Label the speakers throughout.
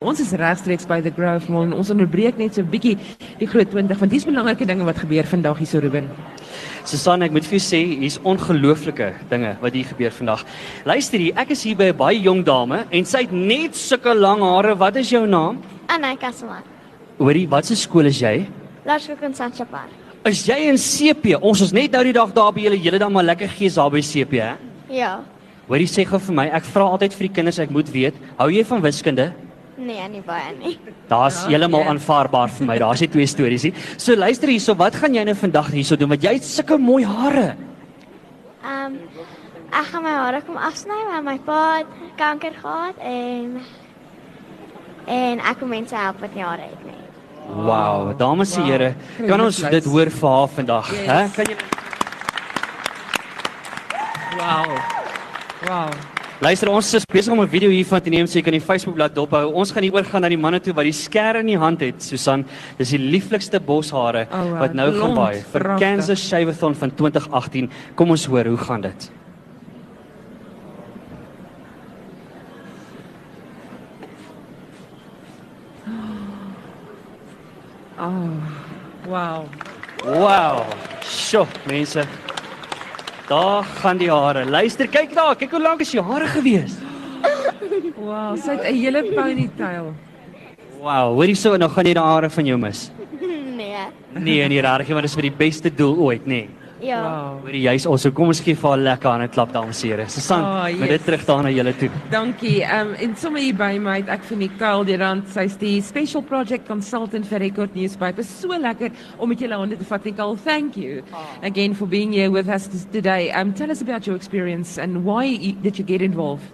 Speaker 1: Ons is regstreeks by the Grove Mall en ons onderbreek net so 'n bietjie die groot 20 want dis belangrike dinge wat gebeur vandag hier so Ruben.
Speaker 2: Susan, ek moet vir jou sê, hier's ongelooflike dinge wat hier gebeur vandag. Luister hier, ek is hier by 'n baie jong dame en sy het net sulke lang hare. Wat is jou naam?
Speaker 3: Anna Kasman.
Speaker 2: Hoorie, wat se skool is jy?
Speaker 3: Laerskool in Sanchapar.
Speaker 2: Is jy in CP? Ons is net nou die dag daar by julle, julle dan maar lekker gees daar by CP, hè?
Speaker 3: Ja.
Speaker 2: Hoorie, sê gou vir my, ek vra altyd vir die kinders, ek moet weet, hou jy van wiskunde?
Speaker 3: Nee, nie baie nie.
Speaker 2: Daar's
Speaker 1: Ja,
Speaker 2: heeltemal
Speaker 1: ja.
Speaker 2: aanvaarbaar vir my. Daar's nie twee stories nie. So luister hierso, wat gaan jy nou vandag hierso doen? Want jy het sulke mooi hare.
Speaker 3: Ehm um, ek gaan my hare kom afsny want my pa het kanker gehad en en ek kom mense help wat nie hare het nie.
Speaker 2: Wow, dames en
Speaker 1: Wow.
Speaker 2: here, kan ons dit hoor vir haar vandag,
Speaker 1: Yes.
Speaker 2: hè? Kan jy
Speaker 1: Wow. Wow.
Speaker 2: Luister, ons is besig om 'n video hiervan te neem so jy kan die Facebook bladsy dophou. Ons gaan hier oorgaan na die manne toe wat die skêr in die hand het. Susan, dis die lieflikste boshare
Speaker 1: Oh,
Speaker 2: wat nou gaan
Speaker 1: Blond,
Speaker 2: baie vir
Speaker 1: pragtig.
Speaker 2: Kansas Shaveathon van 2018. Kom ons hoor hoe gaan dit.
Speaker 1: Oh. Wow.
Speaker 2: Wow. Sjoe, mense. Daar gaan die hare. Luister, kyk daar. Kyk hoe lank is jou hare gewees.
Speaker 1: Wow, sy het 'n hele ponytail.
Speaker 2: Wow, hoorie so nou gaan jy die hare van jou mis.
Speaker 3: nee.
Speaker 2: Nee, nee, regtig, want dit is vir die beste doel ooit, nê. Nee.
Speaker 3: Ja.
Speaker 1: Wow.
Speaker 2: Hoorie, jy's also. Kom ons gee vir haar lekker aan 'n klap dames en here. Susan,
Speaker 1: Oh,
Speaker 2: oh,
Speaker 1: yes.
Speaker 2: met dit terug daar na julle toe.
Speaker 1: Dankie. Ehm um, en sommer hier by my het ek vir Nicole Durant, sy's die special project consultant vir Record Newspaper. So lekker om met julle hande te vat. Nicole, thank you again for being here with us today. Um tell us about your experience and why you, did you get involved?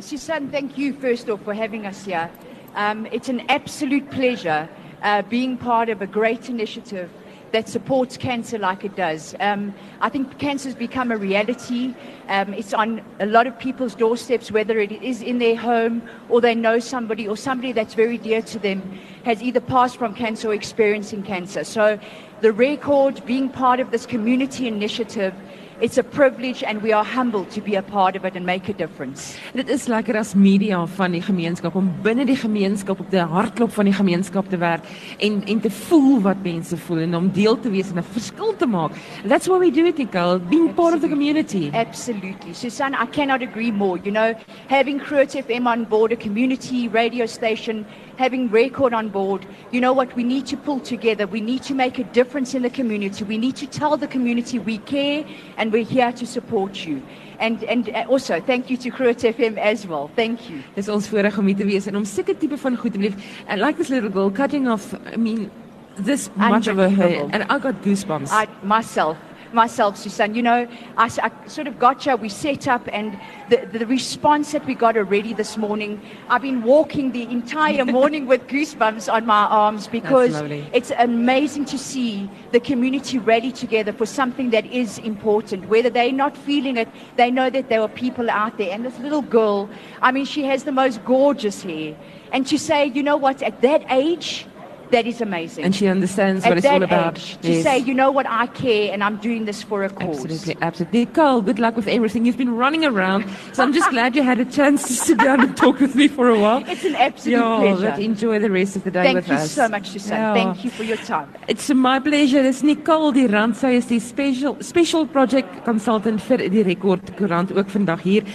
Speaker 4: Susan, thank you first off for having us here. Um, it's an absolute pleasure uh, being part of a great initiative that supports cancer like it does. Um, I think cancer has become a reality. Um, it's on a lot of people's doorsteps, whether it is in their home or they know somebody or somebody that's very dear to them has either passed from cancer or experiencing cancer. So the record being part of this community initiative it's a privilege and we are humbled to be a part of it and make a difference.
Speaker 1: Dit is lekker as media van die gemeenskap om binne die gemeenskap op die hartklop van die gemeenskap te werk en en te voel wat mense voel en om deel te wees en 'n verskil te maak. That's why we do it, Nicole, being part of the community.
Speaker 4: Absolutely. Susan, I cannot agree more. You know, having Kruit FM on board, a community radio station, having Record on board, you know what? We need to pull together. We need to make a difference in the community. We need to tell the community we care and we're here to support you. And, and uh, also, thank you to Kruit FM as well. Thank you.
Speaker 1: Dis ons voorreg om hier te wees en om seker tipe van goed te beleef. And like this little girl cutting off, I mean, this much of her hair and I got goosebumps.
Speaker 4: I myself, myself, Susan. You know, I sort of gotcha. We set up, and the, the response that we got already this morning. I've been walking the entire morning with goosebumps on my arms because it's amazing to see the community rally together for something that is important. Whether they're not feeling it, they know that there are people out there. And this little girl, I mean, she has the most gorgeous hair. And to say, you know what, at that age, that is amazing
Speaker 1: and she understands what it's all about.
Speaker 4: age, to say, you know what, I care and I'm doing this for a cause.
Speaker 1: Absolutely, absolutely. Nicole, good luck with everything. You've been running around, so I'm just glad you had a chance to sit down and talk with me for a while.
Speaker 4: It's an absolute
Speaker 1: Yeah,
Speaker 4: pleasure.
Speaker 1: but enjoy the rest of the day
Speaker 4: Thank
Speaker 1: with us.
Speaker 4: Thank you so much, Susan.
Speaker 1: Ja.
Speaker 4: Thank you for your time.
Speaker 1: It's my pleasure. Dis Nicole Durant sy is die special special project consultant vir die Rekord Koerant ook vandag hier.